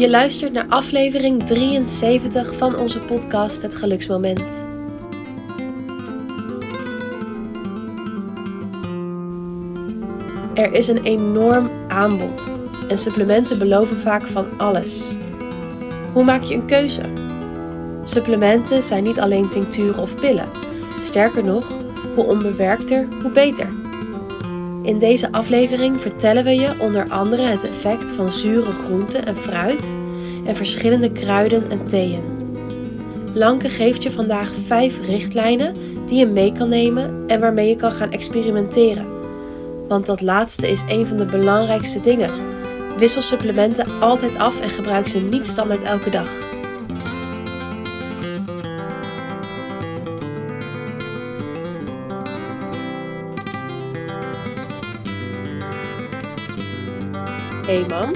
Je luistert naar aflevering 73 van onze podcast Het Geluksmoment. Er is een enorm aanbod en supplementen beloven vaak van alles. Hoe maak je een keuze? Supplementen zijn niet alleen tincturen of pillen. Sterker nog, hoe onbewerkter, hoe beter. In deze aflevering vertellen we je onder andere het effect van zure groenten en fruit en verschillende kruiden en theeën. Lanke geeft je vandaag 5 richtlijnen die je mee kan nemen en waarmee je kan gaan experimenteren. Want dat laatste is een van de belangrijkste dingen. Wissel supplementen altijd af en gebruik ze niet standaard elke dag. Hey mam.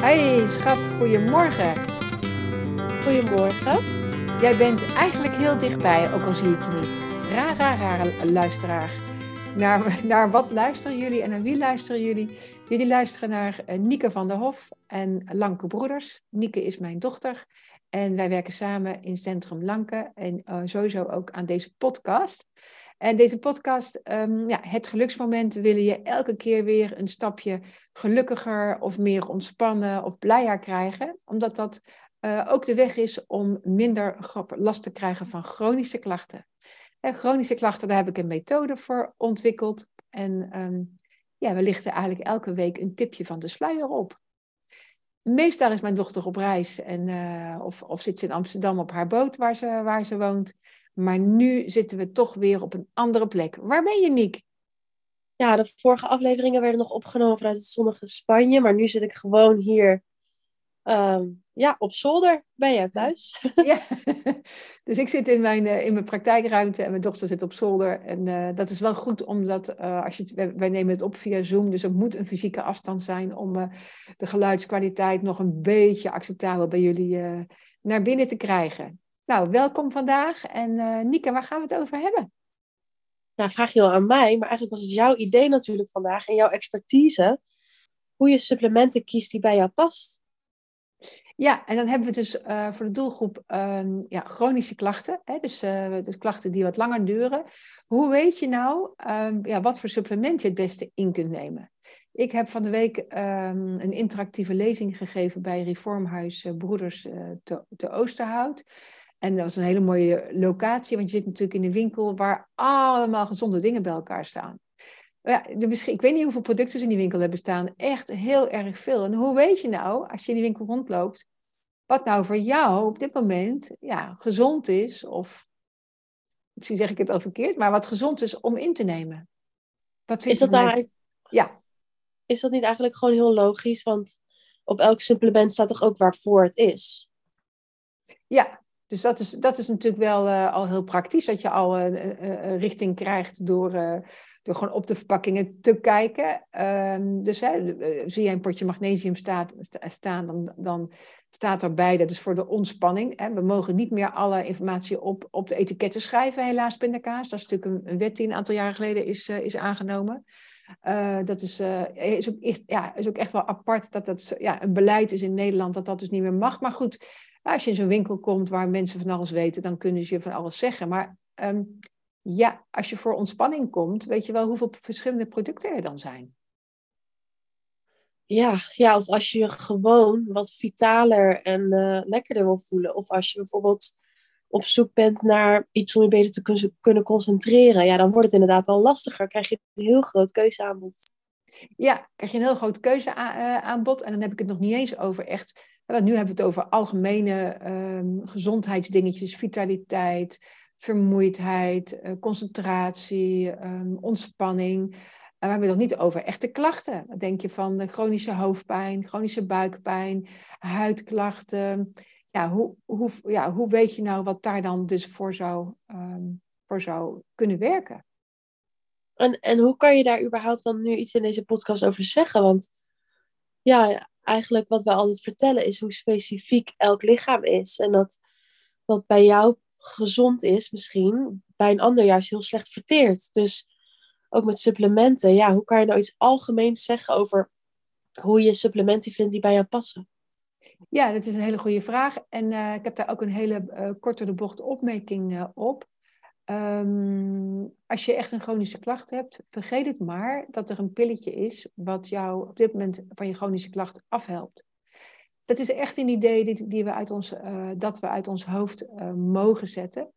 Hey schat, goedemorgen. Goedemorgen. Jij bent eigenlijk heel dichtbij, ook al zie ik je niet. Raar, raar, raar luisteraar. Naar, naar wat luisteren jullie en naar wie luisteren jullie? Jullie luisteren naar uh, Nieke van der Hof en Lanke Broeders. Nieke is mijn dochter en wij werken samen in Centrum Lanke en uh, sowieso ook aan deze podcast. En deze podcast, um, ja, het geluksmoment, willen je elke keer weer een stapje gelukkiger of meer ontspannen of blijer krijgen. Omdat dat uh, ook de weg is om minder last te krijgen van chronische klachten. En chronische klachten, daar heb ik een methode voor ontwikkeld. En um, ja, we lichten eigenlijk elke week een tipje van de sluier op. Meestal is mijn dochter op reis en, uh, of, of zit ze in Amsterdam op haar boot waar ze, waar ze woont. Maar nu zitten we toch weer op een andere plek. Waar ben je, Niek? Ja, de vorige afleveringen werden nog opgenomen vanuit het zonnige Spanje. Maar nu zit ik gewoon hier um, ja, op zolder. Ben jij thuis? Ja, dus ik zit in mijn, uh, in mijn praktijkruimte en mijn dochter zit op zolder. En uh, dat is wel goed, omdat uh, als je het, wij nemen het op via Zoom. Dus er moet een fysieke afstand zijn om de geluidskwaliteit nog een beetje acceptabel bij jullie naar binnen te krijgen. Nou, welkom vandaag. En uh, Nieke, waar gaan we het over hebben? Nou, vraag je wel aan mij, maar eigenlijk was het jouw idee natuurlijk vandaag en jouw expertise. Hoe je supplementen kiest die bij jou past. Ja, en dan hebben we dus uh, voor de doelgroep uh, ja, chronische klachten. Hè? Dus, uh, dus klachten die wat langer duren. Hoe weet je nou ehm, ja, wat voor supplement je het beste in kunt nemen? Ik heb van de week um, een interactieve lezing gegeven bij Reformhuis eh, Broeders te, te Oosterhout. En dat was een hele mooie locatie, want je zit natuurlijk in een winkel waar allemaal gezonde dingen bij elkaar staan. Ja, de, ik weet niet hoeveel producten ze in die winkel hebben staan. Echt heel erg veel. En hoe weet je nou, als je in die winkel rondloopt, wat nou voor jou op dit moment ja, gezond is, of misschien zeg ik het al verkeerd, maar wat gezond is om in te nemen? Wat is dat nou Ja. Is dat niet eigenlijk gewoon heel logisch? Want op elk supplement staat toch ook waarvoor het is? Ja, dus dat is, dat is natuurlijk wel uh, al heel praktisch, dat je al een uh, uh, richting krijgt door, door gewoon op de verpakkingen te kijken. Um, dus hè, zie je een potje magnesium staat, staan, dan, dan staat erbij, dat is voor de ontspanning. Hè. We mogen niet meer alle informatie op, op de etiketten schrijven, helaas, pindakaas. Dat is natuurlijk een, een wet die een aantal jaren geleden is, is aangenomen. dat is, is, ook, is, ja, is ook echt wel apart dat dat ja, een beleid is in Nederland dat dat dus niet meer mag. Maar goed, als je in zo'n winkel komt waar mensen van alles weten, dan kunnen ze je van alles zeggen. Maar um, ja, als je voor ontspanning komt, weet je wel hoeveel verschillende producten er dan zijn. Ja, ja of als je je gewoon wat vitaler en uh, lekkerder wil voelen. Of als je bijvoorbeeld op zoek bent naar iets om je beter te kunnen concentreren. Ja, dan wordt het inderdaad al lastiger. Krijg je een heel groot keuzeaanbod. Ja, krijg je een heel groot keuzeaanbod. En dan heb ik het nog niet eens over echt want nu hebben we het over algemene um, gezondheidsdingetjes, vitaliteit, vermoeidheid, uh, concentratie, um, ontspanning. En we hebben het nog niet over echte klachten. Wat denk je van de chronische hoofdpijn, chronische buikpijn, huidklachten? Ja hoe, hoe, ja, hoe weet je nou wat daar dan dus voor zou, um, voor zou kunnen werken? En, en hoe kan je daar überhaupt dan nu iets in deze podcast over zeggen? Want ja, eigenlijk wat wij altijd vertellen is hoe specifiek elk lichaam is. En dat wat bij jou gezond is misschien, bij een ander juist heel slecht verteert. Dus ook met supplementen. Ja, hoe kan je nou iets algemeens zeggen over hoe je supplementen vindt die bij jou passen? Ja, dat is een hele goede vraag. En uh, ik heb daar ook een hele uh, korte de bocht opmerking uh, op. Um, als je echt een chronische klacht hebt, vergeet het maar dat er een pilletje is wat jou op dit moment van je chronische klacht afhelpt. Dat is echt een idee die, die we uit ons, dat we uit ons hoofd mogen zetten.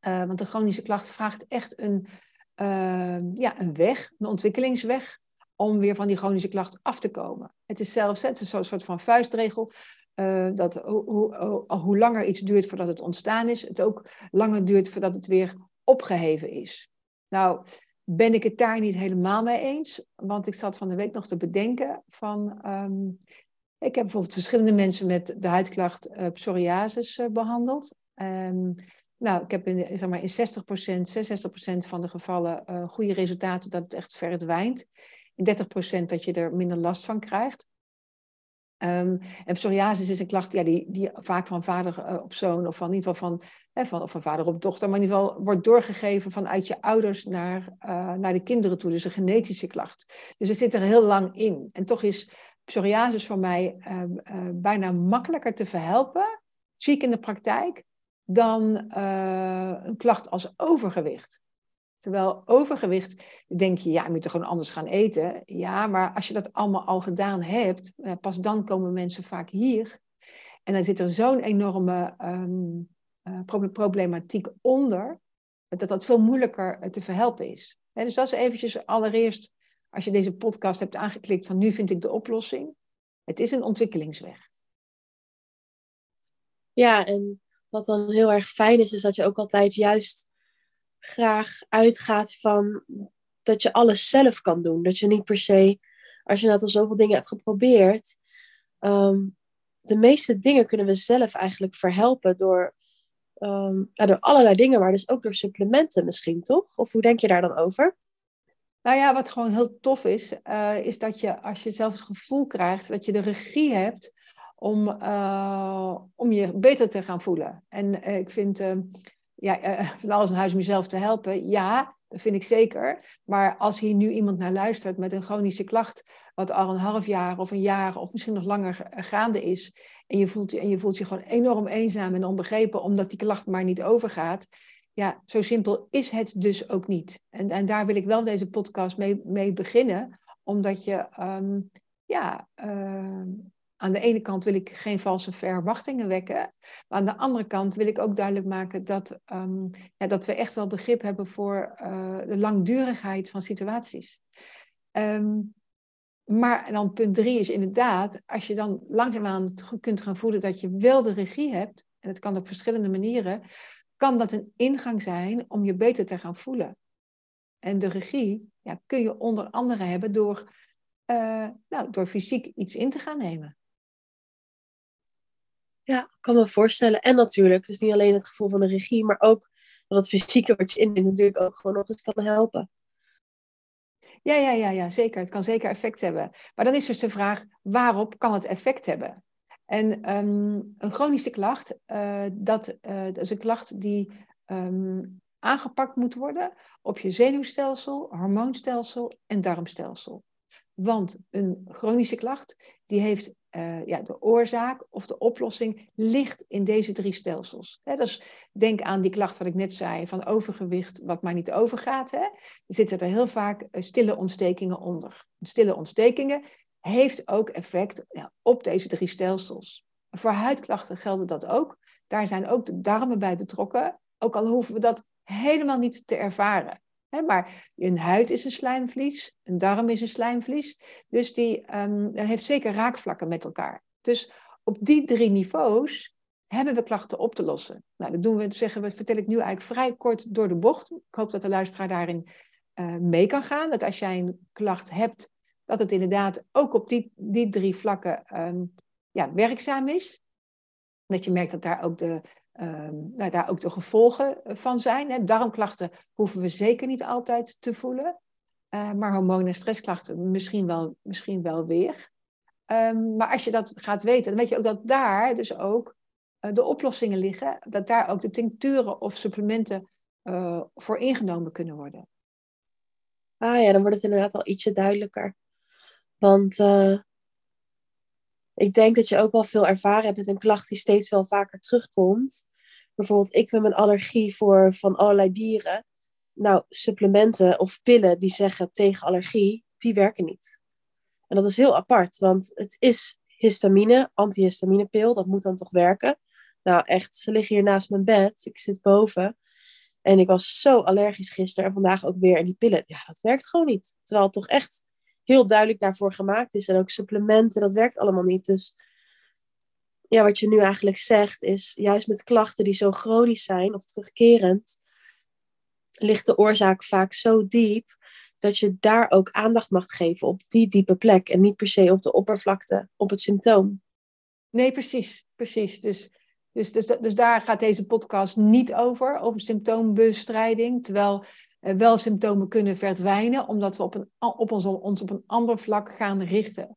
want de chronische klacht vraagt echt een, ja, een weg, een ontwikkelingsweg om weer van die chronische klacht af te komen. Het is zelfs een soort van vuistregel. Dat hoe, hoe, hoe, langer iets duurt voordat het ontstaan is, het ook langer duurt voordat het weer opgeheven is. Nou, ben ik het daar niet helemaal mee eens, want ik zat van de week nog te bedenken van. Um, ik heb bijvoorbeeld verschillende mensen met de huidklacht uh, psoriasis uh, behandeld. Um, nou, ik heb in, zeg maar, in 60%, 66% van de gevallen goede resultaten dat het echt verdwijnt in 30% dat je er minder last van krijgt. Um, en psoriasis is een klacht ja, die, die vaak van vader op zoon, of van in ieder geval van, hè, van, van vader op dochter, maar in ieder geval wordt doorgegeven vanuit je ouders naar, naar de kinderen toe. Dus een genetische klacht. Dus het zit er heel lang in. En toch is psoriasis voor mij uh, bijna makkelijker te verhelpen, zie ik in de praktijk, dan een klacht als overgewicht. Terwijl overgewicht, denk je, ja, je moet er gewoon anders gaan eten. Ja, maar als je dat allemaal al gedaan hebt, eh, pas dan komen mensen vaak hier. En dan zit er zo'n enorme um, problematiek onder, dat dat veel moeilijker eh, te verhelpen is. dus dat is eventjes allereerst, als je deze podcast hebt aangeklikt van nu vind ik de oplossing. Het is een ontwikkelingsweg. Ja, en wat dan heel erg fijn is, is dat je ook altijd juist graag uitgaat van dat je alles zelf kan doen. Dat je niet per se, als je net al zoveel dingen hebt geprobeerd, ehm, de meeste dingen kunnen we zelf eigenlijk verhelpen door, um, ja, door allerlei dingen, maar dus ook door supplementen misschien, toch? Of hoe denk je daar dan over? Nou ja, wat gewoon heel tof is, uh, is dat je als je zelf het gevoel krijgt dat je de regie hebt om, uh, om je beter te gaan voelen. En uh, ik vind ja, van alles in huis om jezelf te helpen. Ja, dat vind ik zeker. Maar als hier nu iemand naar luistert met een chronische klacht, wat al een half jaar of een jaar of misschien nog langer gaande is, en je voelt en je, voelt je gewoon enorm eenzaam en onbegrepen omdat die klacht maar niet overgaat. Ja, zo simpel is het dus ook niet. En, en daar wil ik wel deze podcast mee, mee beginnen, omdat je um, ja, uh, aan de ene kant wil ik geen valse verwachtingen wekken. Maar aan de andere kant wil ik ook duidelijk maken dat, um, ja, dat we echt wel begrip hebben voor uh, de langdurigheid van situaties. Maar dan punt drie is inderdaad, als je dan langzaamaan kunt gaan voelen dat je wel de regie hebt, en het kan op verschillende manieren, kan dat een ingang zijn om je beter te gaan voelen. En de regie ja, kun je onder andere hebben door, uh, nou, door fysiek iets in te gaan nemen. Ja, ik kan me voorstellen. En natuurlijk, dus niet alleen het gevoel van de regie, maar ook dat het fysieke wat je inneemt natuurlijk ook gewoon nog eens kan helpen. Ja, ja, ja, ja, zeker. Het kan zeker effect hebben. Maar dan is dus de vraag, waarop kan het effect hebben? En um, een chronische klacht, uh, dat, uh, dat, is een klacht die um, aangepakt moet worden op je zenuwstelsel, hormoonstelsel en darmstelsel. Want een chronische klacht, die heeft uh, ja, de oorzaak of de oplossing ligt in deze drie stelsels. Hè, dus denk aan die klacht wat ik net zei van overgewicht wat maar niet overgaat. Hè. Er zitten er heel vaak stille ontstekingen onder. Stille ontstekingen heeft ook effect ja, op deze drie stelsels. Voor huidklachten geldt dat ook. Daar zijn ook de darmen bij betrokken. Ook al hoeven we dat helemaal niet te ervaren maar een huid is een slijmvlies, een darm is een slijmvlies. Dus die um, heeft zeker raakvlakken met elkaar. Dus op die drie niveaus hebben we klachten op te lossen. Nou, dat doen we, zeggen we, vertel ik nu eigenlijk vrij kort door de bocht. Ik hoop dat de luisteraar daarin uh, mee kan gaan. Dat als jij een klacht hebt, dat het inderdaad ook op die, die drie vlakken um, ja, werkzaam is. Dat je merkt dat daar ook de um, nou, daar ook de gevolgen van zijn. Hè. Darmklachten hoeven we zeker niet altijd te voelen. Uh, maar hormoon- en stressklachten misschien wel, misschien wel weer. Um, maar als je dat gaat weten, dan weet je ook dat daar dus ook uh, de oplossingen liggen. Dat daar ook de tincturen of supplementen voor ingenomen kunnen worden. Ah ja, dan wordt het inderdaad al ietsje duidelijker. Want uh, ik denk dat je ook wel veel ervaren hebt met een klacht die steeds wel vaker terugkomt. Bijvoorbeeld ik met mijn allergie voor van allerlei dieren. Nou, supplementen of pillen die zeggen tegen allergie, die werken niet. En dat is heel apart, want het is histamine, antihistaminepil, dat moet dan toch werken. Nou echt, ze liggen hier naast mijn bed, ik zit boven. En ik was zo allergisch gisteren en vandaag ook weer. En die pillen, ja, dat werkt gewoon niet. Terwijl het toch echt heel duidelijk daarvoor gemaakt is. En ook supplementen, dat werkt allemaal niet. Dus ja, wat je nu eigenlijk zegt is, juist met klachten die zo chronisch zijn of terugkerend, ligt de oorzaak vaak zo diep dat je daar ook aandacht mag geven op die diepe plek en niet per se op de oppervlakte, op het symptoom. Nee, precies, precies. Dus, dus, dus, dus daar gaat deze podcast niet over, over symptoombestrijding. Terwijl wel symptomen kunnen verdwijnen, omdat we op, een, op ons, ons op een ander vlak gaan richten.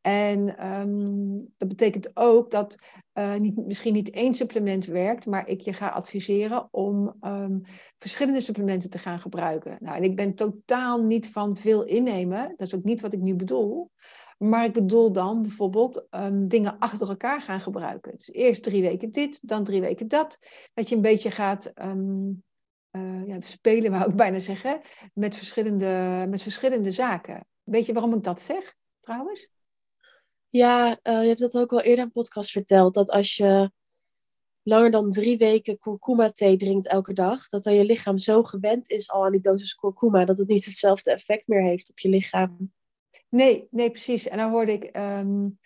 En um, dat betekent ook dat uh, niet, misschien niet één supplement werkt, maar ik je ga adviseren om um, verschillende supplementen te gaan gebruiken. Nou, en ik ben totaal niet van veel innemen, dat is ook niet wat ik nu bedoel. Maar ik bedoel dan bijvoorbeeld um, dingen achter elkaar gaan gebruiken. Dus eerst drie weken dit, dan drie weken dat. Dat je een beetje gaat uh, ja, spelen, wou ik bijna zeggen, met verschillende, met verschillende zaken. Weet je waarom ik dat zeg, trouwens? Ja, uh, je hebt dat ook al eerder in een podcast verteld. Dat als je langer dan drie weken kurkuma thee drinkt elke dag, dat dan je lichaam zo gewend is al aan die dosis kurkuma, dat het niet hetzelfde effect meer heeft op je lichaam. Nee, nee, precies. En dan hoorde ik, um,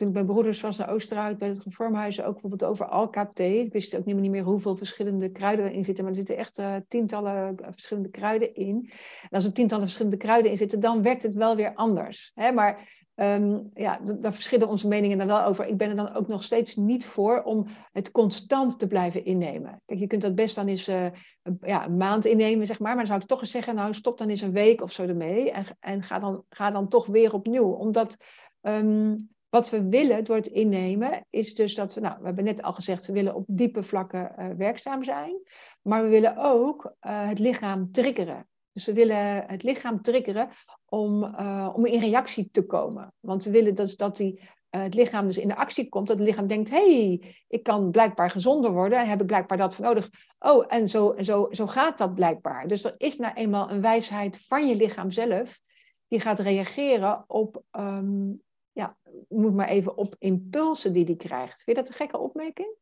ik bij broeders naar Oosterhout, bij het reformhuis, ook bijvoorbeeld over alka-thee. Ik wist ook niet meer hoeveel verschillende kruiden erin zitten, maar er zitten echt uh, tientallen verschillende kruiden in. En als er tientallen verschillende kruiden in zitten, dan werkt het wel weer anders. Hè? Maar Um, ja, daar verschillen onze meningen dan wel over. Ik ben er dan ook nog steeds niet voor om het constant te blijven innemen. Kijk, je kunt dat best dan eens uh, een, ja, maand innemen, zeg maar. Maar dan zou ik toch eens zeggen, nou stop dan eens een week of zo ermee. En, en ga, dan, ga dan toch weer opnieuw. Omdat um, wat we willen door het innemen, is dus dat we, nou, we hebben net al gezegd, we willen op diepe vlakken uh, werkzaam zijn. Maar we willen ook uh, het lichaam triggeren. Dus we willen het lichaam triggeren om, uh, om in reactie te komen. Want we willen dus dat die, het lichaam dus in de actie komt. Dat het lichaam denkt, hey, ik kan blijkbaar gezonder worden. En heb ik blijkbaar dat voor nodig. Oh, en zo, zo, zo gaat dat blijkbaar. Dus er is nou eenmaal een wijsheid van je lichaam zelf. Die gaat reageren op, um, ja, moet maar even op impulsen die die krijgt. Vind je dat een gekke opmerking?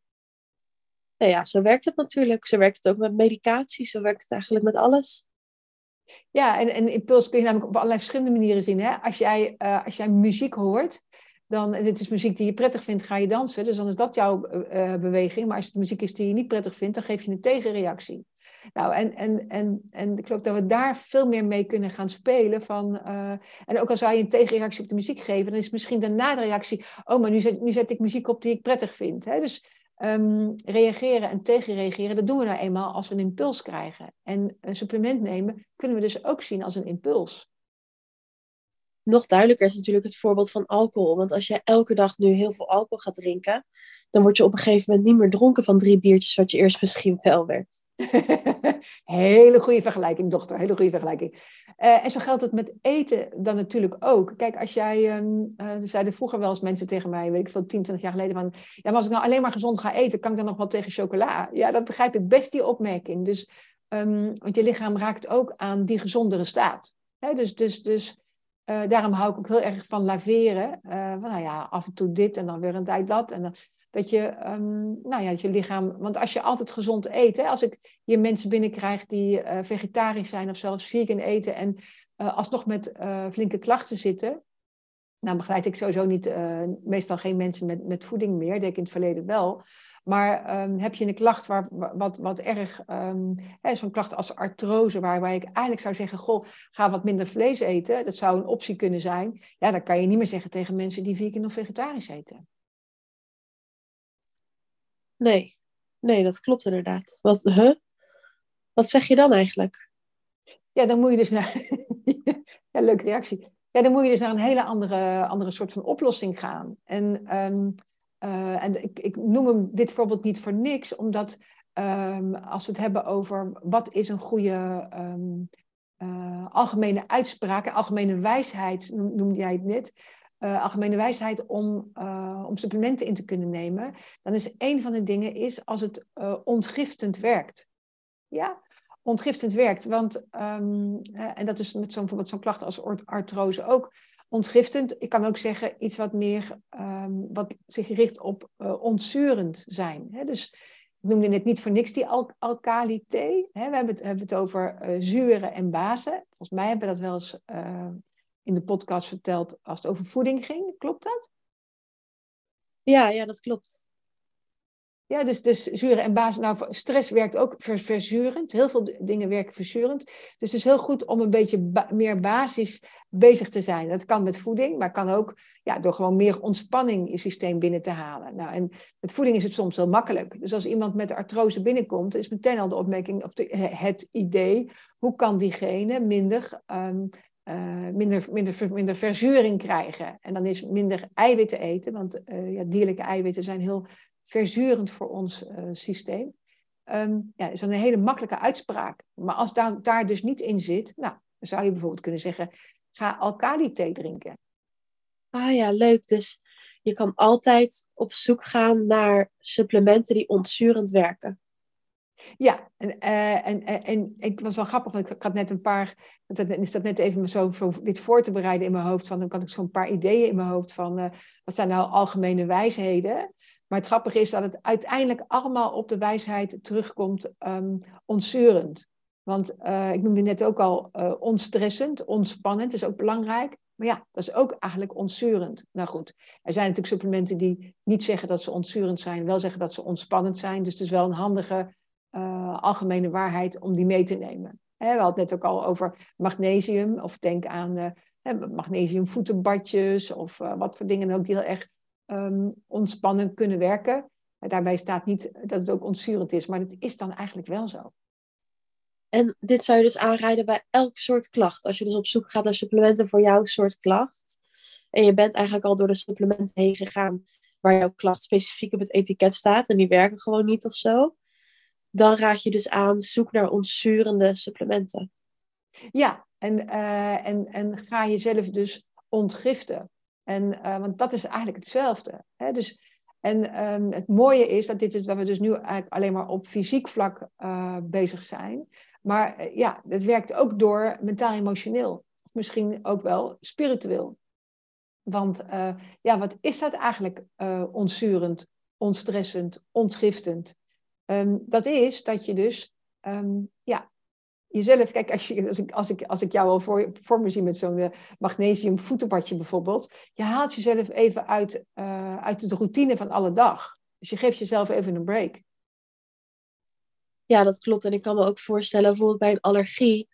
Nou ja, zo werkt het natuurlijk. Zo werkt het ook met medicatie. Zo werkt het eigenlijk met alles. Ja, en, en impuls kun je namelijk op allerlei verschillende manieren zien. Hè? Als, jij, uh, als jij muziek hoort, dan, en dit is muziek die je prettig vindt, ga je dansen. Dus dan is dat jouw uh, beweging. Maar als het muziek is die je niet prettig vindt, dan geef je een tegenreactie. Nou, en, en, en, en ik geloof dat we daar veel meer mee kunnen gaan spelen. Van, uh, en ook al zou je een tegenreactie op de muziek geven, dan is misschien daarna de reactie: oh, maar nu zet, nu zet ik muziek op die ik prettig vind. Hè? Dus um, reageren en tegenreageren, dat doen we nou eenmaal als we een impuls krijgen. En een supplement nemen kunnen we dus ook zien als een impuls. Nog duidelijker is natuurlijk het voorbeeld van alcohol. Want als je elke dag nu heel veel alcohol gaat drinken, dan word je op een gegeven moment niet meer dronken van drie biertjes, wat je eerst misschien wel werd. hele goede vergelijking, dochter. Hele goede vergelijking. Uh, en zo geldt het met eten dan natuurlijk ook. Kijk, als jij, uh, zeiden vroeger wel eens mensen tegen mij, weet ik veel, 10, 20 jaar geleden, van, ja, maar als ik nou alleen maar gezond ga eten, kan ik dan nog wel tegen chocola? Ja, dat begrijp ik best, die opmerking. Dus, um, want je lichaam raakt ook aan die gezondere staat. Dus, dus, dus uh, daarom hou ik ook heel erg van laveren. van, nou ja, af en toe dit en dan weer een tijd dat. En dan, dat je, um, nou ja, dat je lichaam. Want als je altijd gezond eet, hè, als ik hier mensen binnenkrijg die uh, vegetarisch zijn of zelfs vegan eten en alsnog met flinke klachten zitten. Nou begeleid ik sowieso niet, meestal geen mensen met, met voeding meer, denk ik in het verleden wel. Maar um, heb je een klacht waar, wat, wat erg, um, zo'n klacht als artrose, waarbij ik eigenlijk zou zeggen, goh, ga wat minder vlees eten, dat zou een optie kunnen zijn. Ja, dan kan je niet meer zeggen tegen mensen die vegan of vegetarisch eten. Nee, nee, dat klopt inderdaad. Wat, huh? Wat zeg je dan eigenlijk? Ja, dan moet je dus naar. ja, leuke reactie. Ja, dan moet je dus naar een hele andere, andere soort van oplossing gaan. En, um, uh, en ik, ik noem hem dit voorbeeld niet voor niks, omdat um, als we het hebben over wat is een goede um, algemene uitspraken, algemene wijsheid noemde jij het net, algemene wijsheid om, om supplementen in te kunnen nemen, dan is een van de dingen is als het ontgiftend werkt. Ja, ontgiftend werkt. Want, ehm, en dat is met zo'n bijvoorbeeld zo'n klacht als artrose ook. Ontgiftend, ik kan ook zeggen iets wat meer, um, wat zich richt op uh, ontzurend zijn. Hè? Dus ik noemde net niet voor niks die al alkali-thee. We hebben het, hebben het over uh, zuren en bazen. Volgens mij hebben we dat wel eens uh, in de podcast verteld als het over voeding ging. Klopt dat? Ja, ja, dat klopt. Ja, dus, dus zuren en basis. Nou, stress werkt ook verzurend. Heel veel dingen werken verzurend. Dus het is heel goed om een beetje meer basis bezig te zijn. Dat kan met voeding, maar kan ook ja, door gewoon meer ontspanning in je systeem binnen te halen. Nou, en met voeding is het soms heel makkelijk. Dus als iemand met artrose binnenkomt, is meteen al de opmerking of het idee: hoe kan diegene minder. Um, uh, minder, minder, minder verzuring krijgen. En dan is minder eiwitten eten, want uh, ja, dierlijke eiwitten zijn heel verzurend voor ons uh, systeem. Um, ja, is dan een hele makkelijke uitspraak. Maar als daar, daar dus niet in zit, nou, dan zou je bijvoorbeeld kunnen zeggen: ga alkali-thee drinken. Ah ja, leuk. Dus je kan altijd op zoek gaan naar supplementen die ontzurend werken. Ja, en, uh, en, en, en ik was wel grappig, want ik had net een paar, dat is dat net even zo, zo dit voor te bereiden in mijn hoofd, van dan had ik zo'n paar ideeën in mijn hoofd van, uh, wat zijn nou algemene wijsheden? Maar het grappige is dat het uiteindelijk allemaal op de wijsheid terugkomt, um, ontzurend. Want uh, ik noemde net ook al uh, onstressend, ontspannend, is ook belangrijk. Maar ja, dat is ook eigenlijk ontzurend. Nou goed, er zijn natuurlijk supplementen die niet zeggen dat ze ontzurend zijn, wel zeggen dat ze ontspannend zijn. Dus het is wel een handige uh, algemene waarheid om die mee te nemen. We hadden het net ook al over magnesium, of denk aan magnesiumvoetenbadjes, of wat voor dingen ook die heel erg um, ontspannen kunnen werken. Daarbij staat niet dat het ook ontzurend is, maar het is dan eigenlijk wel zo. En dit zou je dus aanrijden bij elk soort klacht. Als je dus op zoek gaat naar supplementen voor jouw soort klacht. En je bent eigenlijk al door de supplementen heen gegaan waar jouw klacht specifiek op het etiket staat. En die werken gewoon niet of zo. Dan raad je dus aan, zoek naar ontzurende supplementen. Ja, en, uh, en, en ga jezelf dus ontgiften. En, uh, want dat is eigenlijk hetzelfde. Hè? Dus, en um, het mooie is dat dit is waar we dus nu eigenlijk alleen maar op fysiek vlak uh, bezig zijn. Maar uh, ja, het werkt ook door mentaal-emotioneel. Of misschien ook wel spiritueel. Want ja, wat is dat eigenlijk ontzurend, ontstressend, ontgiftend? Um, dat is dat je dus um, ja, jezelf, kijk, als, je, als, ik, als, ik, als ik jou al voor, voor me zie met zo'n uh, magnesium voetenbadje bijvoorbeeld, je haalt jezelf even uit, uh, uit de routine van alle dag. Dus je geeft jezelf even een break. Ja, dat klopt. En ik kan me ook voorstellen, bijvoorbeeld bij een allergie,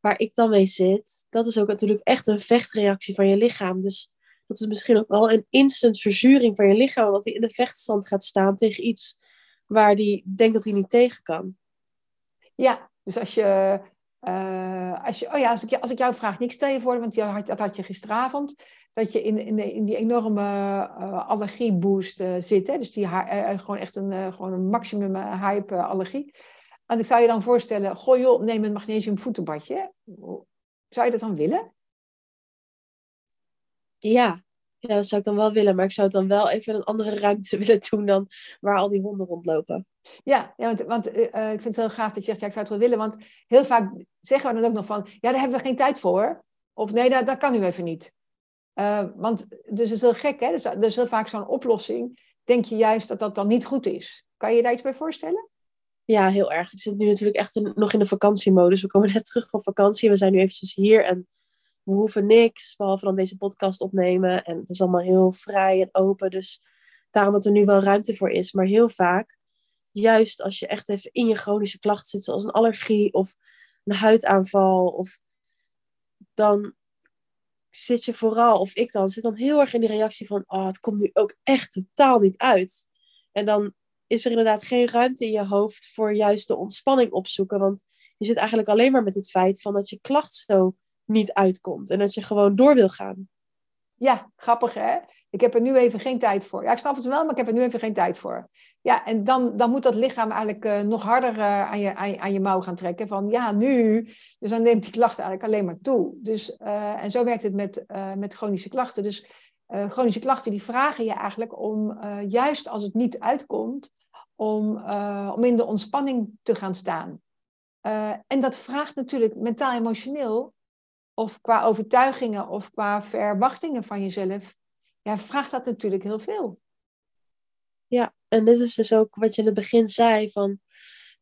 waar ik dan mee zit, dat is ook natuurlijk echt een vechtreactie van je lichaam. Dus dat is misschien ook wel een instant verzuring van je lichaam, wat hij in de vechtstand gaat staan tegen iets waar die denkt dat hij niet tegen kan. Ja, dus als je, uh, als je oh ja, als ik, als ik jou vraag, niks stel je voor, want had, dat had je gisteravond, dat je in, in, in die enorme uh, allergieboost uh, zit. Hè? Dus die gewoon echt een, gewoon een maximum hype allergie. En ik zou je dan voorstellen, goh joh, neem een magnesium voetenbadje. Zou je dat dan willen? Ja, ja, dat zou ik dan wel willen, maar ik zou het dan wel even in een andere ruimte willen doen dan waar al die honden rondlopen. Ja, ja want, want uh, ik vind het heel gaaf dat je zegt, ja, ik zou het wel willen. Want heel vaak zeggen we dan ook nog van, ja, daar hebben we geen tijd voor. Of nee, dat, dat kan nu even niet. Uh, want dus het is heel gek, hè? Dus, dus heel vaak zo'n oplossing, denk je juist dat dat dan niet goed is. Kan je daar iets bij voorstellen? Ja, heel erg. Ik zit nu natuurlijk echt nog in de vakantiemodus. We komen net terug van vakantie. We zijn nu eventjes hier en we hoeven niks, behalve dan deze podcast opnemen. En het is allemaal heel vrij en open. Dus daarom dat er nu wel ruimte voor is. Maar heel vaak, juist als je echt even in je chronische klacht zit, zoals een allergie of een huidaanval, of dan zit je vooral, of ik dan, zit dan heel erg in die reactie van, oh, het komt nu ook echt totaal niet uit. En dan is er inderdaad geen ruimte in je hoofd voor juist de ontspanning opzoeken. Want je zit eigenlijk alleen maar met het feit van dat je klacht zo niet uitkomt. En dat je gewoon door wil gaan. Ja, grappig hè? Ik heb er nu even geen tijd voor. Ja, ik snap het wel, maar ik heb er nu even geen tijd voor. Ja, en dan, dan moet dat lichaam eigenlijk uh, nog harder uh, aan, je, aan, aan, je mouw gaan trekken. Van ja, nu. Dus dan neemt die klacht eigenlijk alleen maar toe. Dus, uh, en zo werkt het met, met chronische klachten. Dus chronische klachten die vragen je eigenlijk om, juist als het niet uitkomt, om, om in de ontspanning te gaan staan. en dat vraagt natuurlijk mentaal-emotioneel of qua overtuigingen of qua verwachtingen van jezelf, ja, vraagt dat natuurlijk heel veel. Ja, en dit is dus ook wat je in het begin zei, van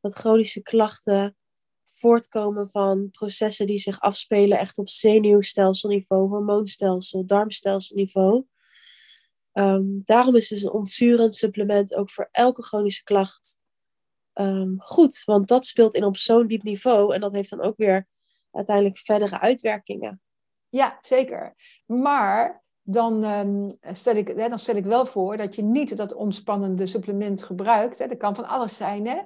dat chronische klachten voortkomen van processen die zich afspelen echt op zenuwstelselniveau, hormoonstelsel, darmstelselniveau. Um, daarom is dus een ontzurend supplement ook voor elke chronische klacht um, goed. Want dat speelt in op zo'n diep niveau en dat heeft dan ook weer uiteindelijk verdere uitwerkingen. Ja, zeker. Maar dan, um, stel ik, hè, dan stel ik wel voor dat je niet dat ontspannende supplement gebruikt. Hè. Dat kan van alles zijn. Hè.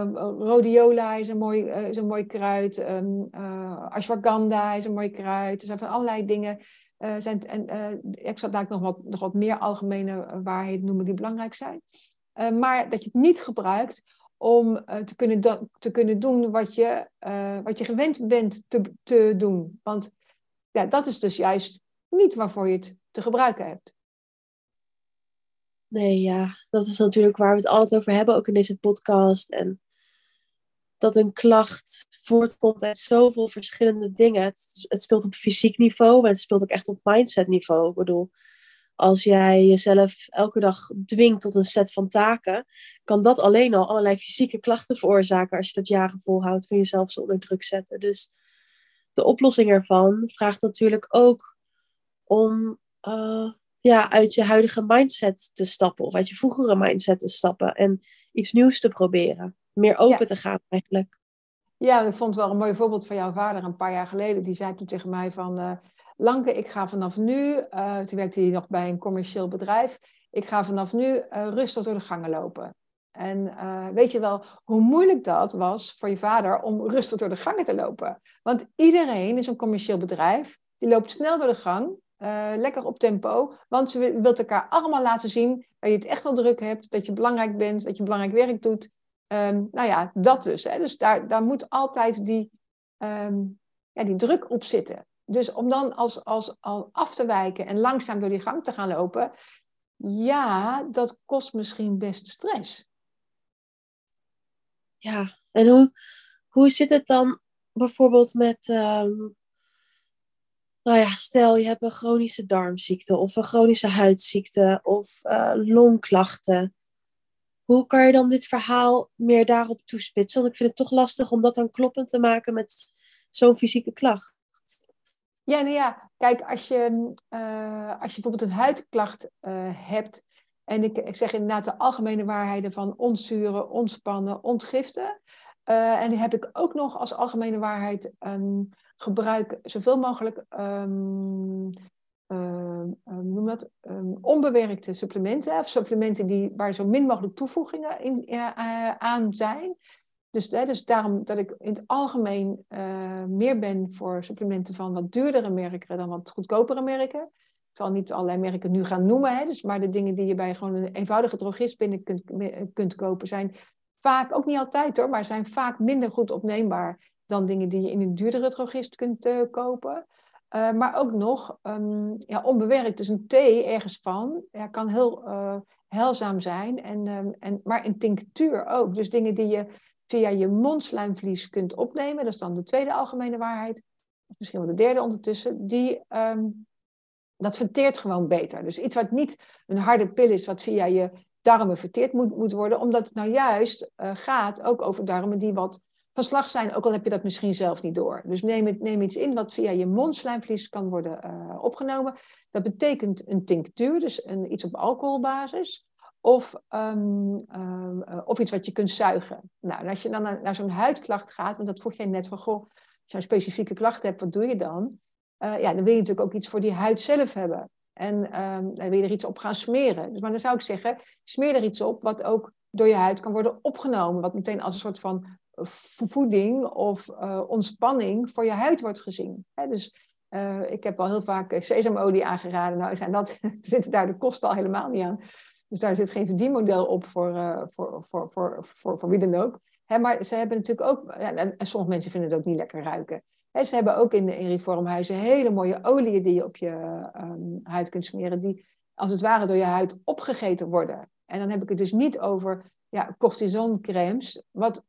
Um, rhodiola is een mooi, is een mooi kruid. Um, ashwagandha is een mooi kruid. Er zijn van allerlei dingen. Uh, zijn, en, ik zal daar nog wat, nog wat meer algemene waarheden noemen die belangrijk zijn. maar dat je het niet gebruikt om uh, te, kunnen te kunnen doen wat je, uh, wat je gewend bent te, te doen. Want ja, dat is dus juist niet waarvoor je het te gebruiken hebt. Nee, ja, dat is natuurlijk waar we het altijd over hebben, ook in deze podcast. En dat een klacht voortkomt uit zoveel verschillende dingen. Het, het speelt op fysiek niveau, maar het speelt ook echt op mindset niveau. Ik bedoel, als jij jezelf elke dag dwingt tot een set van taken, kan dat alleen al allerlei fysieke klachten veroorzaken als je dat jaren volhoudt van jezelf zo onder druk zetten. Dus de oplossing ervan vraagt natuurlijk ook om uh, ja, uit je huidige mindset te stappen of uit je vroegere mindset te stappen en iets nieuws te proberen. Meer open te gaan eigenlijk. Ja, ik vond het wel een mooi voorbeeld van jouw vader een paar jaar geleden. Die zei toen tegen mij van, uh, Lanke, ik ga vanaf nu, uh, toen werkte hij nog bij een commercieel bedrijf, ik ga vanaf nu uh, rustig door de gangen lopen. En uh, weet je wel hoe moeilijk dat was voor je vader om rustig door de gangen te lopen? Want iedereen is een commercieel bedrijf, die loopt snel door de gang, lekker op tempo, want ze wil elkaar allemaal laten zien dat je het echt wel druk hebt, dat je belangrijk bent, dat je belangrijk werk doet. Um, nou ja, dat dus. Hè. Dus daar, daar moet altijd die, um, ja, die druk op zitten dus om dan als, als, al af te wijken en langzaam door die gang te gaan lopen, ja, dat kost misschien best stress. Ja, en hoe, hoe zit het dan bijvoorbeeld met, um, nou ja, stel je hebt een chronische darmziekte of een chronische huidziekte of uh, longklachten. Hoe kan je dan dit verhaal meer daarop toespitsen? Want ik vind het toch lastig om dat dan kloppend te maken met zo'n fysieke klacht. Ja, nou ja, kijk, als je, uh, als je bijvoorbeeld een huidklacht uh, hebt, en ik, ik zeg inderdaad de algemene waarheden van ontzuren, ontspannen, ontgiften. Uh, en die heb ik ook nog als algemene waarheid um, gebruik zoveel mogelijk um, noem dat, onbewerkte supplementen, of supplementen die, waar zo min mogelijk toevoegingen in, aan zijn. Dus, hè, dus daarom dat ik in het algemeen uh, meer ben voor supplementen van wat duurdere merken dan wat goedkopere merken. Ik zal niet allerlei merken nu gaan noemen, hè, dus, maar de dingen die je bij gewoon een eenvoudige drogist binnen kunt, kunt kopen zijn vaak, ook niet altijd hoor, maar zijn vaak minder goed opneembaar dan dingen die je in een duurdere drogist kunt uh, kopen. Uh, maar ook nog um, ja, onbewerkt, dus een thee ergens van, ja, kan heel heilzaam zijn. En, um, en, maar een tinctuur ook. Dus dingen die je via je mondslijmvlies kunt opnemen. Dat is dan de tweede algemene waarheid. Misschien wel de derde ondertussen. Die, um, dat verteert gewoon beter. Dus iets wat niet een harde pil is, wat via je darmen verteerd moet, moet worden. Omdat het nou juist uh, gaat ook over darmen die wat van slag zijn. Ook al heb je dat misschien zelf niet door. Dus neem, het, neem iets in wat via je mondslijmvlies kan worden uh, opgenomen. Dat betekent een tinctuur, dus een, iets op alcoholbasis. Of, um, um, of iets wat je kunt zuigen. Nou, en als je dan naar, zo'n huidklacht gaat, want dat vroeg jij net van, goh, als je een specifieke klacht hebt, wat doe je dan? Uh, ja, dan wil je natuurlijk ook iets voor die huid zelf hebben. En um, dan wil je er iets op gaan smeren. Dus, maar dan zou ik zeggen, smeer er iets op wat ook door je huid kan worden opgenomen. Wat meteen als een soort van voeding of ontspanning voor je huid wordt gezien. Dus ik heb al heel vaak sesamolie aangeraden. Nou, zijn dat, zitten daar de kosten al helemaal niet aan. Dus daar zit geen verdienmodel op voor, uh, voor, voor, voor, voor, voor wie dan ook. Hè, maar ze hebben natuurlijk ook, ja, en, sommige mensen vinden het ook niet lekker ruiken. Hè, ze hebben ook in de in reformhuizen hele mooie oliën die je op je um, huid kunt smeren, die als het ware door je huid opgegeten worden. En dan heb ik het dus niet over ja, cortisoncremes, wat,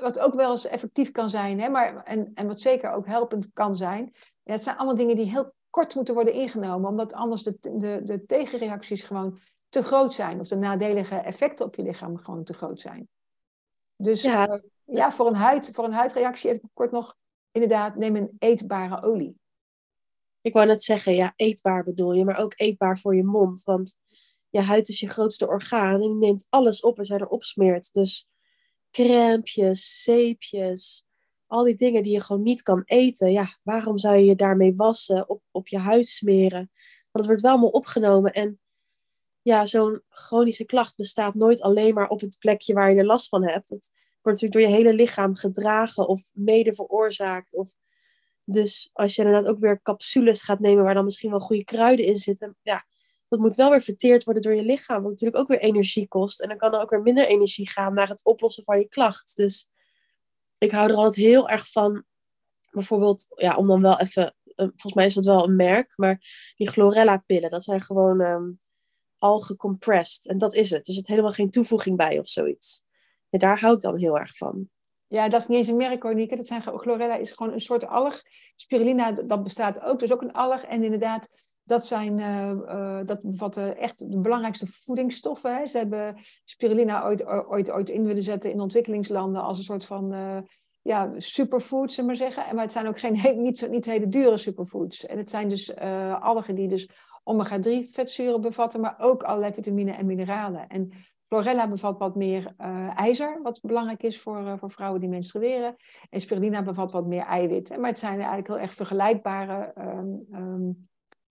wat ook wel eens effectief kan zijn, hè, maar, en, en wat zeker ook helpend kan zijn. Het zijn allemaal dingen die heel kort moeten worden ingenomen, omdat anders de, de, de tegenreacties gewoon te groot zijn. Of de nadelige effecten op je lichaam gewoon te groot zijn. Dus ja, uh, ja voor, een huid, voor een huidreactie even kort nog, inderdaad, neem een eetbare olie. Ik wou net zeggen, ja, eetbaar bedoel je, maar ook eetbaar voor je mond. Want je huid is je grootste orgaan en die neemt alles op als jij erop smeert. Dus crèmpjes, zeepjes, al die dingen die je gewoon niet kan eten. Ja, waarom zou je je daarmee wassen, op, op je huid smeren? Want het wordt wel allemaal opgenomen en ja, zo'n chronische klacht bestaat nooit alleen maar op het plekje waar je er last van hebt. Het wordt natuurlijk door je hele lichaam gedragen of mede veroorzaakt. Of... Dus als je inderdaad ook weer capsules gaat nemen waar dan misschien wel goede kruiden in zitten, ja, dat moet wel weer verteerd worden door je lichaam, wat natuurlijk ook weer energie kost. En dan kan er ook weer minder energie gaan naar het oplossen van je klacht. Dus ik hou er altijd heel erg van, bijvoorbeeld, ja, om dan wel even, eh, volgens mij is dat wel een merk, maar die chlorella-pillen, dat zijn gewoon um, algen compressed. En dat is het. Er zit helemaal geen toevoeging bij of zoiets. En daar hou ik dan heel erg van. Ja, dat is niet eens een merk hoor, Dat zijn, chlorella is gewoon een soort alg. Spirulina, dat bestaat ook. Dus ook een alg. En inderdaad, dat, zijn, uh, uh, dat bevatten echt de belangrijkste voedingsstoffen. Ze hebben spirulina ooit, ooit, ooit in willen zetten in ontwikkelingslanden als een soort van uh, ja, superfood, zullen we maar zeggen. Maar het zijn ook geen, niet, niet hele dure superfoods. En het zijn dus algen die dus omega-3 vetzuren bevatten, maar ook allerlei vitamine en mineralen. En Chlorella bevat wat meer ijzer, wat belangrijk is voor, voor vrouwen die menstrueren. En spirulina bevat wat meer eiwit. Maar het zijn eigenlijk heel erg vergelijkbare um, um,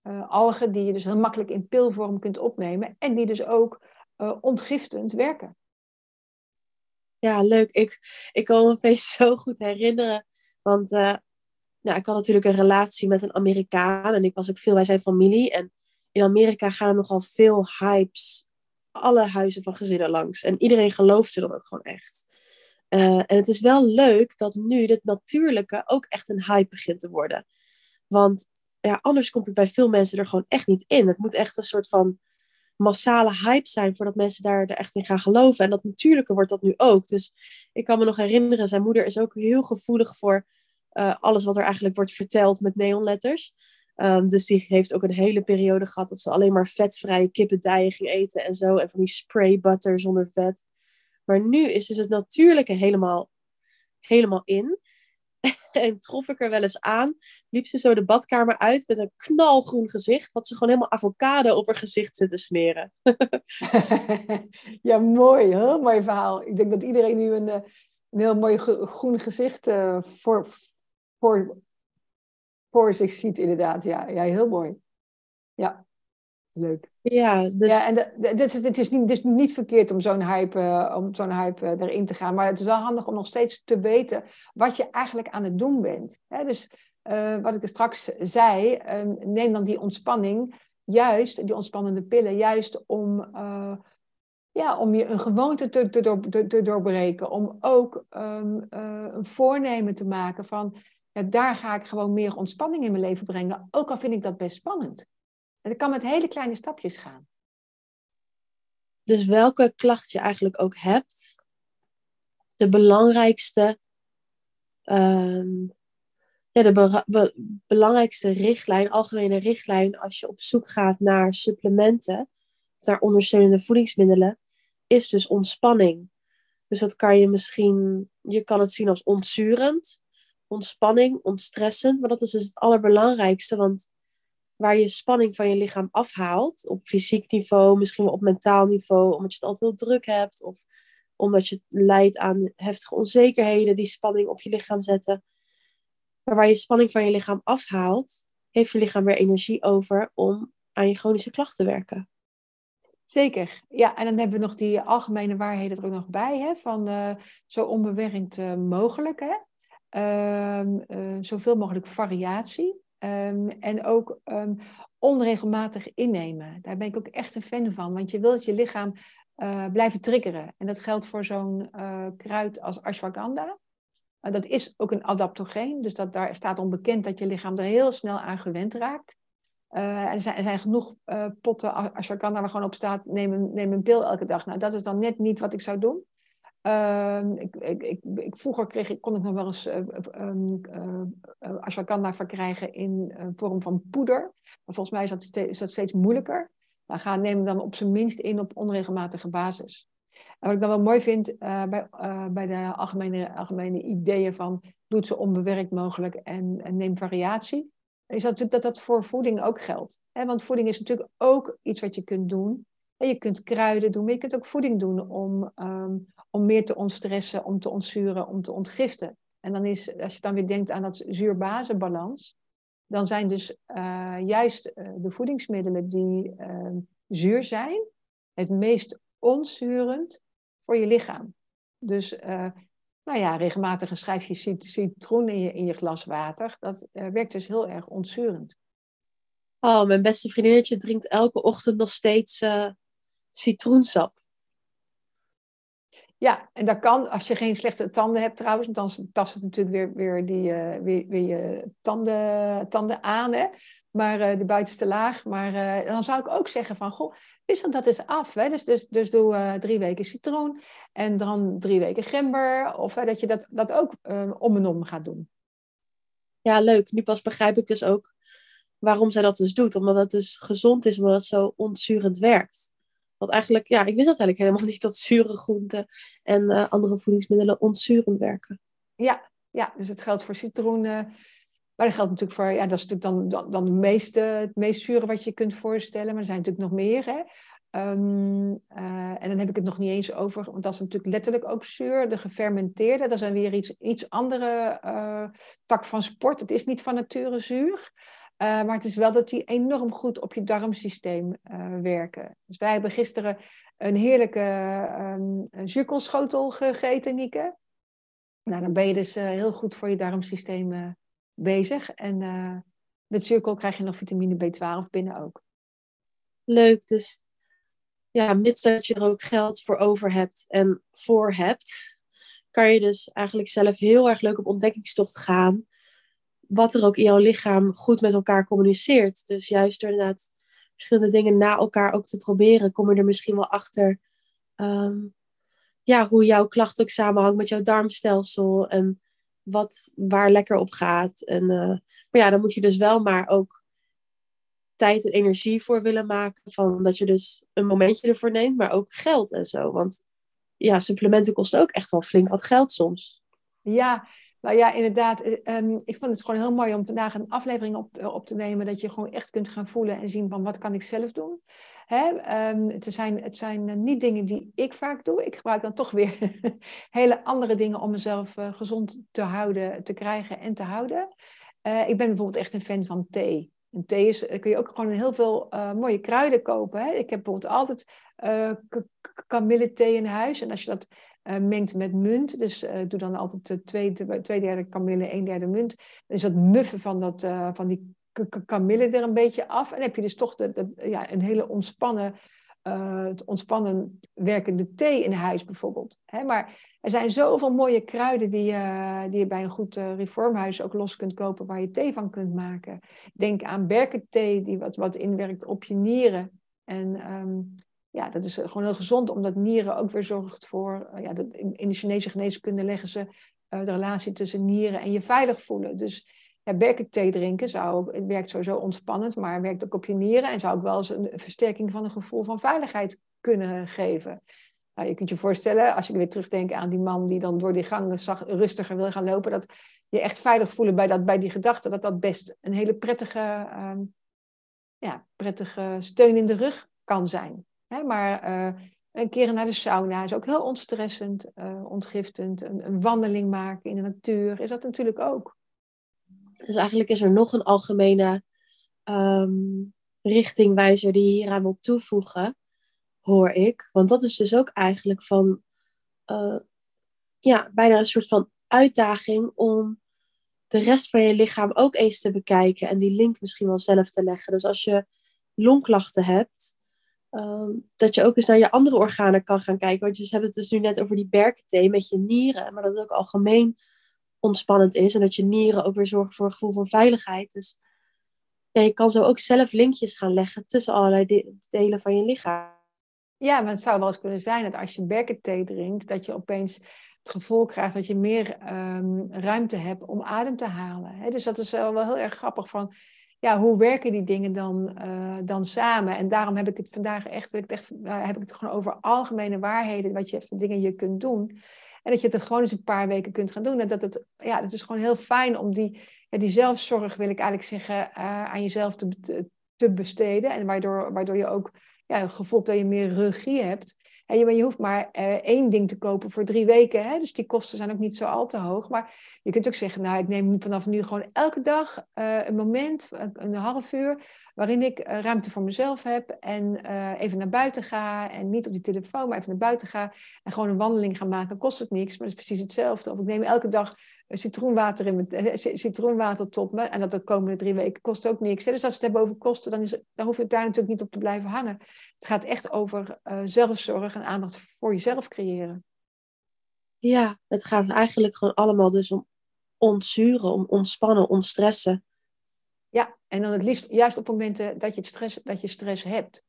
uh, algen die je dus heel makkelijk in pilvorm kunt opnemen en die dus ook ontgiftend werken. Ja, leuk. Ik, ik kan me opeens zo goed herinneren, want nou, ik had natuurlijk een relatie met een Amerikaan en ik was ook veel bij zijn familie. En in Amerika gaan er nogal veel hypes, alle huizen van gezinnen langs. En iedereen geloofde dan ook gewoon echt. en het is wel leuk dat nu dit natuurlijke ook echt een hype begint te worden. Want ja, anders komt het bij veel mensen er gewoon echt niet in. Het moet echt een soort van massale hype zijn voordat mensen daar er echt in gaan geloven. En dat natuurlijke wordt dat nu ook. Dus ik kan me nog herinneren, zijn moeder is ook heel gevoelig voor uh, alles wat er eigenlijk wordt verteld met neonletters. Um, dus die heeft ook een hele periode gehad dat ze alleen maar vetvrije kippendijen ging eten en zo. En van die spray butter zonder vet. Maar nu is dus het natuurlijke helemaal, helemaal in. en trof ik er wel eens aan, liep ze zo de badkamer uit met een knalgroen gezicht. Had ze gewoon helemaal avocado op haar gezicht zitten smeren. ja, mooi. Heel mooi verhaal. Ik denk dat iedereen nu een, eh, een heel mooi groen gezicht uh, voor, voor, voor zich ziet, inderdaad. Ja, ja heel mooi. Ja, leuk. Ja, dus... ja en het is niet, dus niet verkeerd om zo'n hype, uh, om zo'n hype uh, erin te gaan. Maar het is wel handig om nog steeds te weten wat je eigenlijk aan het doen bent. Hè? Dus uh, wat ik er straks zei, ehm, neem dan die ontspanning, juist, die ontspannende pillen, juist om, ja, om je een gewoonte te, te, door, te, te doorbreken. Om ook um, een voornemen te maken van, ja, daar ga ik gewoon meer ontspanning in mijn leven brengen. Ook al vind ik dat best spannend. Het kan met hele kleine stapjes gaan. Dus welke klacht je eigenlijk ook hebt, de belangrijkste, um, ja, de be belangrijkste richtlijn, algemene richtlijn, als je op zoek gaat naar supplementen, naar ondersteunende voedingsmiddelen, is dus ontspanning. Dus dat kan je misschien, je kan het zien als ontzurend, ontspanning, ontstressend, maar dat is dus het allerbelangrijkste, want waar je spanning van je lichaam afhaalt. Op fysiek niveau, misschien wel op mentaal niveau, omdat je het altijd heel druk hebt. Of omdat je lijdt aan heftige onzekerheden die spanning op je lichaam zetten. Maar waar je spanning van je lichaam afhaalt, heeft je lichaam weer energie over om aan je chronische klachten te werken. Zeker, ja. En dan hebben we nog die algemene waarheden er ook nog bij, hè, van uh, zo onbewerkt uh, mogelijk. Hè? Uh, zoveel mogelijk variatie. Ehm, en ook um, onregelmatig innemen. Daar ben ik ook echt een fan van. Want je wilt je lichaam uh, blijven triggeren. En dat geldt voor zo'n uh, kruid als ashwagandha. Dat is ook een adaptogeen. Dus dat, daar staat onbekend dat je lichaam er heel snel aan gewend raakt. er, zijn, er zijn genoeg potten ashwagandha waar gewoon op staat... Neem een, neem een pil elke dag. Nou, dat is dan net niet wat ik zou doen. Ehm, ik, ik, vroeger kreeg ik, kon ik nog wel eens uh, uh, ashwagandha verkrijgen in vorm van poeder. Maar volgens mij is dat, steeds, dat steeds moeilijker. Maar ga, neem dan op zijn minst in op onregelmatige basis. En wat ik dan wel mooi vind bij, bij de algemene, algemene ideeën van doe het zo onbewerkt mogelijk en, en neem variatie, is dat, dat dat voor voeding ook geldt. Want voeding is natuurlijk ook iets wat je kunt doen je kunt kruiden doen, maar je kunt ook voeding doen om, ehm, om meer te ontstressen, om te ontzuren, om te ontgiften. En dan is, als je dan weer denkt aan dat zuur-bazenbalans, dan zijn dus uh, juist uh, de voedingsmiddelen die uh, zuur zijn, het meest onzurend voor je lichaam. Dus eh, nou ja, regelmatig een schijfje citroen in je, in je glas water, dat werkt dus heel erg ontzurend. Oh, mijn beste vriendinnetje drinkt elke ochtend nog steeds citroensap. Ja, en dat kan als je geen slechte tanden hebt trouwens, dan tast het natuurlijk weer, weer, die, uh, weer, weer je tanden, tanden aan, hè? maar uh, de buitenste laag. Maar uh, dan zou ik ook zeggen van, goh, wissel dat eens af. Hè? Dus, dus, dus doe drie weken citroen en dan drie weken gember. Of dat je dat, dat ook om en om gaat doen. Ja, leuk. Nu pas begrijp ik dus ook waarom zij dat dus doet. Omdat het dus gezond is, omdat het zo ontzurend werkt. Want eigenlijk, ja, ik wist dat eigenlijk helemaal niet dat zure groenten en uh, andere voedingsmiddelen ontzurend werken. Ja, ja, dus het geldt voor citroenen. Maar dat geldt natuurlijk voor, ja, dat is natuurlijk dan, dan, dan de meeste, het meest zure wat je kunt voorstellen. Maar er zijn natuurlijk nog meer. Hè? Um, uh, en dan heb ik het nog niet eens over, want dat is natuurlijk letterlijk ook zuur. De gefermenteerde, dat is weer iets, iets andere uh, tak van sport. Het is niet van nature zuur. Uh, maar het is wel dat die enorm goed op je darmsysteem uh, werken. Dus wij hebben gisteren een heerlijke um, gegeten, Nieke. Nou, dan ben je dus uh, heel goed voor je darmsysteem bezig. En met zuurkool krijg je nog vitamine B12 binnen ook. Leuk, dus ja, mits dat je er ook geld voor over hebt en voor hebt, kan je dus eigenlijk zelf heel erg leuk op ontdekkingstocht gaan wat er ook in jouw lichaam goed met elkaar communiceert. Dus juist door inderdaad verschillende dingen na elkaar ook te proberen, kom je er misschien wel achter um, ja, hoe jouw klacht ook samenhangt met jouw darmstelsel en wat waar lekker op gaat. En, uh, maar ja, dan moet je dus wel maar ook tijd en energie voor willen maken. Van dat je dus een momentje ervoor neemt, maar ook geld en zo. Want ja, supplementen kosten ook echt wel flink wat geld soms. Ja, nou ja, inderdaad. Um, ik vond het gewoon heel mooi om vandaag een aflevering op, op te nemen. Dat je gewoon echt kunt gaan voelen en zien van wat kan ik zelf doen. Hè? Um, het, zijn, het zijn eh, niet dingen die ik vaak doe. Ik gebruik dan toch weer hele andere dingen om mezelf uh, gezond te houden, te krijgen en te houden. Uh, ik ben bijvoorbeeld echt een fan van thee. En thee is, kun je ook gewoon heel veel mooie kruiden kopen. Hè? Ik heb bijvoorbeeld altijd kamillethee in huis. En als je dat uh, mengt met munt. Dus uh, doe dan altijd twee, twee derde kamille, een derde munt. Dan is dat muffen van, dat, van die kamille er een beetje af. En heb je dus toch de, ja, een hele ontspannen, het ontspannen werkende thee in huis bijvoorbeeld. Hè? Maar er zijn zoveel mooie kruiden die, die je bij een goed reformhuis ook los kunt kopen, waar je thee van kunt maken. Denk aan berkenthee, die wat, wat inwerkt op je nieren. En um, ja, dat is gewoon heel gezond, omdat nieren ook weer zorgt voor, uh, ja, dat in, de Chinese geneeskunde leggen ze uh, de relatie tussen nieren en je veilig voelen. Dus ja, berkenthee drinken zou, het werkt sowieso ontspannend, maar werkt ook op je nieren en zou ook wel eens een versterking van een gevoel van veiligheid kunnen geven. Nou, je kunt je voorstellen, als je weer terugdenkt aan die man die dan door die gang zag, rustiger wil gaan lopen, dat je echt veilig voelen bij, dat, bij die gedachte, dat dat best een hele prettige, um, ja, prettige steun in de rug kan zijn. Maar uh, een keer naar de sauna is ook heel ontstressend, uh, ontgiftend. Een, een, wandeling maken in de natuur is dat natuurlijk ook. Dus eigenlijk is er nog een algemene um, richtingwijzer die je hieraan wil toevoegen, hoor ik. Want dat is dus ook eigenlijk van, uh, ja, bijna een soort van uitdaging om de rest van je lichaam ook eens te bekijken en die link misschien wel zelf te leggen. Dus als je longklachten hebt, ehm, dat je ook eens naar je andere organen kan gaan kijken. Want je hebben het dus nu net over die berkenthee met je nieren, maar dat het ook algemeen ontspannend is en dat je nieren ook weer zorgen voor een gevoel van veiligheid. Dus je kan zo ook zelf linkjes gaan leggen tussen allerlei delen van je lichaam. Ja, maar het zou wel eens kunnen zijn dat als je berkenthee drinkt, dat je opeens het gevoel krijgt dat je meer ehm, ruimte hebt om adem te halen. Dus dat is wel, wel heel erg grappig van, ja, hoe werken die dingen dan, uh, dan samen? En daarom heb ik het vandaag echt, ik echt uh, heb ik het gewoon over algemene waarheden, wat je dingen je kunt doen. En dat je het gewoon eens een paar weken kunt gaan doen. En dat het, ja, het is gewoon heel fijn om die, die zelfzorg, wil ik eigenlijk zeggen, uh, aan jezelf te, te besteden. En waardoor, waardoor je ook ja, het gevoel dat je meer regie hebt. Je, je hoeft maar uh, één ding te kopen voor drie weken. Hè? Dus die kosten zijn ook niet zo al te hoog. Maar je kunt ook zeggen, nou, ik neem vanaf nu gewoon elke dag uh, een moment, een, half uur, waarin ik uh, ruimte voor mezelf heb. En even naar buiten ga. En niet op die telefoon, maar even naar buiten ga. En gewoon een wandeling gaan maken. Kost het niks, maar het is precies hetzelfde. Of ik neem elke dag citroenwater, in mijn, citroenwater tot me. En dat de komende drie weken kost ook niks. Hè? Dus als we het hebben over kosten, dan, is, dan hoef je daar natuurlijk niet op te blijven hangen. Het gaat echt over uh, zelfzorg en aandacht voor jezelf creëren. Ja, het gaat eigenlijk gewoon allemaal dus om ontzuren, om ontspannen, ontstressen. Ja, en dan het liefst juist op momenten dat je, het stress, dat je stress hebt.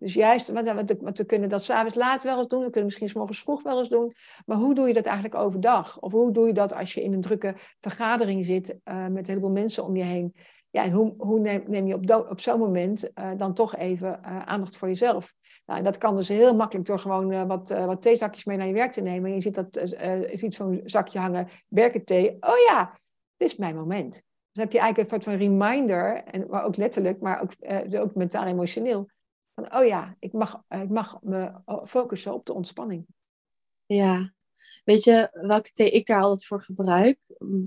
Dus juist, want we kunnen dat s'avonds laat wel eens doen, we kunnen misschien s morgens vroeg wel eens doen, maar hoe doe je dat eigenlijk overdag? Of hoe doe je dat als je in een drukke vergadering zit uh, met een heleboel mensen om je heen? Ja, en hoe, hoe neem, neem, je op, op zo'n moment uh, dan toch even uh, aandacht voor jezelf? Nou, dat kan dus heel makkelijk door gewoon wat, wat theezakjes mee naar je werk te nemen. Je ziet, dat, ziet zo'n zakje hangen, thee. Oh ja, dit is mijn moment. Dus heb je eigenlijk een soort van reminder, en, maar ook letterlijk, maar ook, ook mentaal emotioneel oh ja, ik mag, ik mag me focussen op de ontspanning. Ja, weet je welke thee ik daar altijd voor gebruik?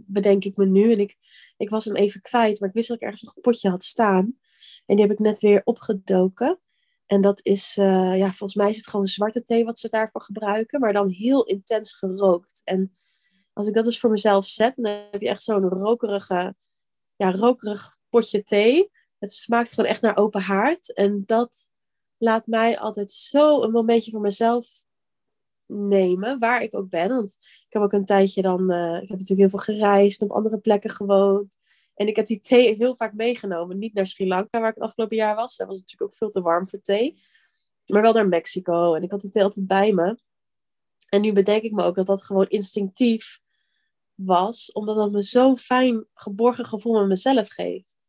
Bedenk ik me nu. En ik, ik was hem even kwijt, maar ik wist dat ik ergens nog een potje had staan. En die heb ik net weer opgedoken. En dat is, uh, ja, volgens mij is het gewoon zwarte thee wat ze daarvoor gebruiken, maar dan heel intens gerookt. En als ik dat dus voor mezelf zet, dan heb je echt zo'n rokerige, ja, rokerig potje thee. Het smaakt gewoon echt naar open haard. En dat laat mij altijd zo een momentje voor mezelf nemen, waar ik ook ben. Want ik heb ook een tijdje dan, uh, ik heb natuurlijk heel veel gereisd, op andere plekken gewoond. En ik heb die thee heel vaak meegenomen. Niet naar Sri Lanka, waar ik het afgelopen jaar was. Daar was het natuurlijk ook veel te warm voor thee. Maar wel naar Mexico. En ik had die thee altijd bij me. En nu bedenk ik me ook dat dat gewoon instinctief was. Omdat dat me zo'n fijn geborgen gevoel met mezelf geeft.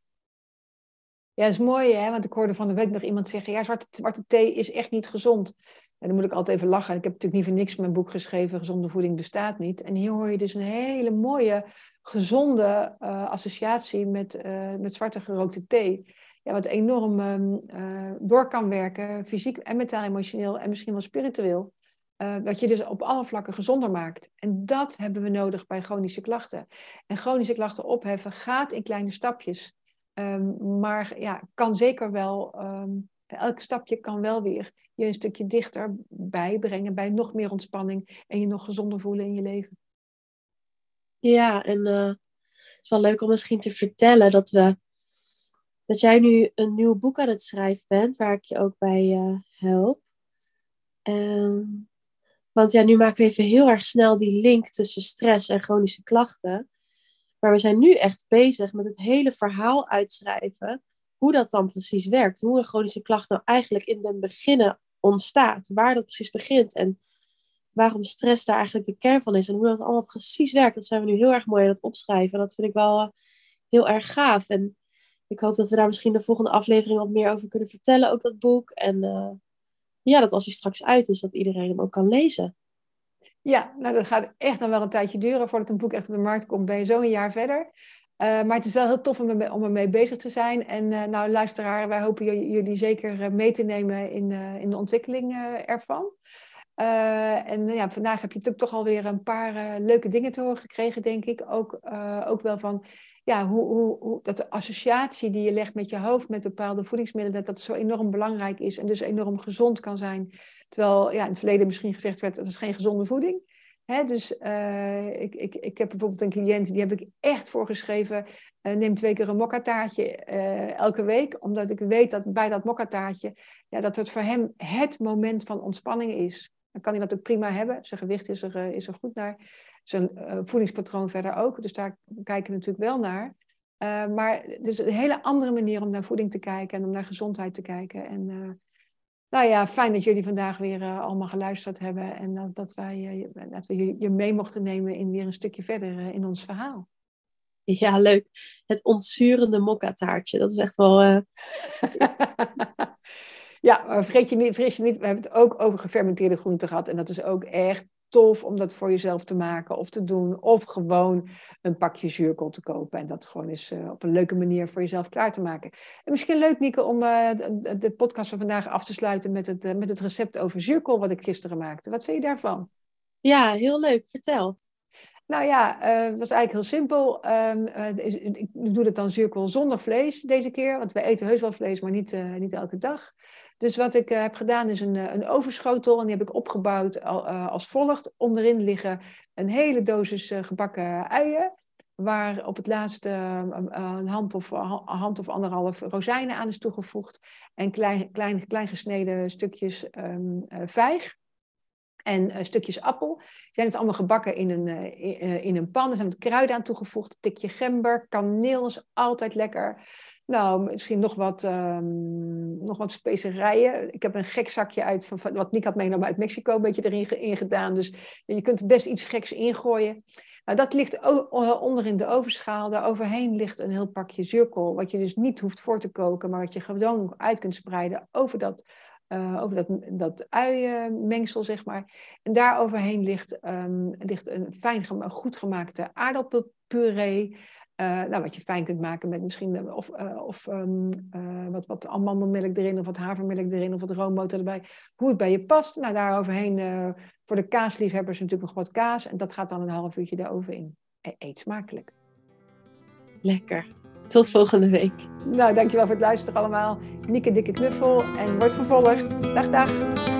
Ja, dat is mooi, hè? Want ik hoorde van de week nog iemand zeggen: ja, zwarte, zwarte thee is echt niet gezond. En dan moet ik altijd even lachen. Ik heb natuurlijk niet voor niks mijn boek geschreven: Gezonde voeding bestaat niet. En hier hoor je dus een hele mooie, gezonde uh, associatie met, uh, met zwarte gerookte thee. Ja, wat enorm uh, door kan werken, fysiek en mentaal, emotioneel en misschien wel spiritueel. wat je dus op alle vlakken gezonder maakt. En dat hebben we nodig bij chronische klachten. En chronische klachten opheffen gaat in kleine stapjes. Um, maar ja, kan zeker wel, um, elk stapje kan wel weer je een stukje dichter bijbrengen bij nog meer ontspanning en je nog gezonder voelen in je leven. Ja, en uh, het is wel leuk om misschien te vertellen dat we dat jij nu een nieuw boek aan het schrijven bent, waar ik je ook bij uh, help. Um, want ja, nu maken we even heel erg snel die link tussen stress en chronische klachten. Maar we zijn nu echt bezig met het hele verhaal uitschrijven. Hoe dat dan precies werkt. Hoe een chronische klacht nou eigenlijk in den beginnen ontstaat. Waar dat precies begint. En waarom stress daar eigenlijk de kern van is. En hoe dat allemaal precies werkt. Dat zijn we nu heel erg mooi aan het opschrijven. En dat vind ik wel eh, heel erg gaaf. En ik hoop dat we daar misschien de volgende aflevering wat meer over kunnen vertellen. Ook dat boek. En uh, ja, dat als hij straks uit is, dat iedereen hem ook kan lezen. Ja, nou dat gaat echt nog wel een tijdje duren voordat een boek echt op de markt komt. Ben je zo een jaar verder. Uh, maar het is wel heel tof om, om ermee bezig te zijn. En uh, nou, luisteraar, wij hopen jullie zeker uh, mee te nemen in, in de ontwikkeling ervan. en ja, vandaag heb je natuurlijk toch alweer een paar leuke dingen te horen gekregen, denk ik. Ook, ook wel van ja, hoe, hoe, dat de associatie die je legt met je hoofd met bepaalde voedingsmiddelen, dat dat zo enorm belangrijk is en dus enorm gezond kan zijn. Terwijl ja, in het verleden misschien gezegd werd, dat is geen gezonde voeding. Hè, dus uh, ik, ik, ik heb bijvoorbeeld een cliënt, die heb ik echt voorgeschreven, uh, neem twee keer een mokkataartje uh, elke week, omdat ik weet dat bij dat mokkataartje, ja, dat het voor hem het moment van ontspanning is. Dan kan hij dat ook prima hebben, zijn gewicht is er, is er goed naar, zijn voedingspatroon verder ook, dus daar kijken we natuurlijk wel naar. maar het is een hele andere manier om naar voeding te kijken en om naar gezondheid te kijken. En nou ja, fijn dat jullie vandaag weer uh, allemaal geluisterd hebben en dat, dat wij, dat we je, je mee mochten nemen in weer een stukje verder in ons verhaal. Ja, leuk. Het ontzurende mokka-taartje, dat is echt wel... ja, vergeet je niet, vergeet je niet, we hebben het ook over gefermenteerde groenten gehad en dat is ook echt tof om dat voor jezelf te maken of te doen. Of gewoon een pakje zuurkool te kopen en dat gewoon eens uh, op een leuke manier voor jezelf klaar te maken. En misschien leuk, Nieke, om uh, de, de, podcast van vandaag af te sluiten met het, uh, met het recept over zuurkool wat ik gisteren maakte. Wat vind je daarvan? Ja, heel leuk. Vertel. Nou ja, het was eigenlijk heel simpel. Um, is, ik doe het dan zuurkool zonder vlees deze keer, want we eten heus wel vlees, maar niet, niet elke dag. Dus wat ik uh, heb gedaan is een, een ovenschotel en die heb ik opgebouwd uh, als volgt. Onderin liggen een hele dosis gebakken uien, waar op het laatste een hand of, hand of anderhalf rozijnen aan is toegevoegd en klein, klein, gesneden stukjes um, vijg. En stukjes appel. Zijn het allemaal gebakken in een, in een pan. Er zijn wat kruiden aan toegevoegd. Tikje gember, kaneel is altijd lekker. Nou, misschien nog wat, um, nog wat specerijen. Ik heb een gek zakje uit van, wat Nick had meegenomen uit Mexico, een beetje erin in gedaan. Dus je kunt best iets geks ingooien. Nou, dat ligt onder in de ovenschaal. Daar overheen ligt een heel pakje zuurkool, wat je dus niet hoeft voor te koken, maar wat je gewoon uit kunt spreiden over dat, uh, over dat, dat uienmengsel, zeg maar. En daar overheen ligt, um, ligt een fijn, goed gemaakte aardappelpuree. Uh, nou, wat je fijn kunt maken met misschien of, uh, of um, uh, wat, wat amandelmelk erin, of wat havermelk erin, of wat roomboter erbij. Hoe het bij je past. Nou, daar overheen voor de kaasliefhebbers natuurlijk nog wat kaas. En dat gaat dan een half uurtje erover in. E eet smakelijk. Lekker. Tot volgende week. Nou, dankjewel voor het luisteren allemaal. Nieke dikke knuffel en wordt vervolgd. Dag, dag.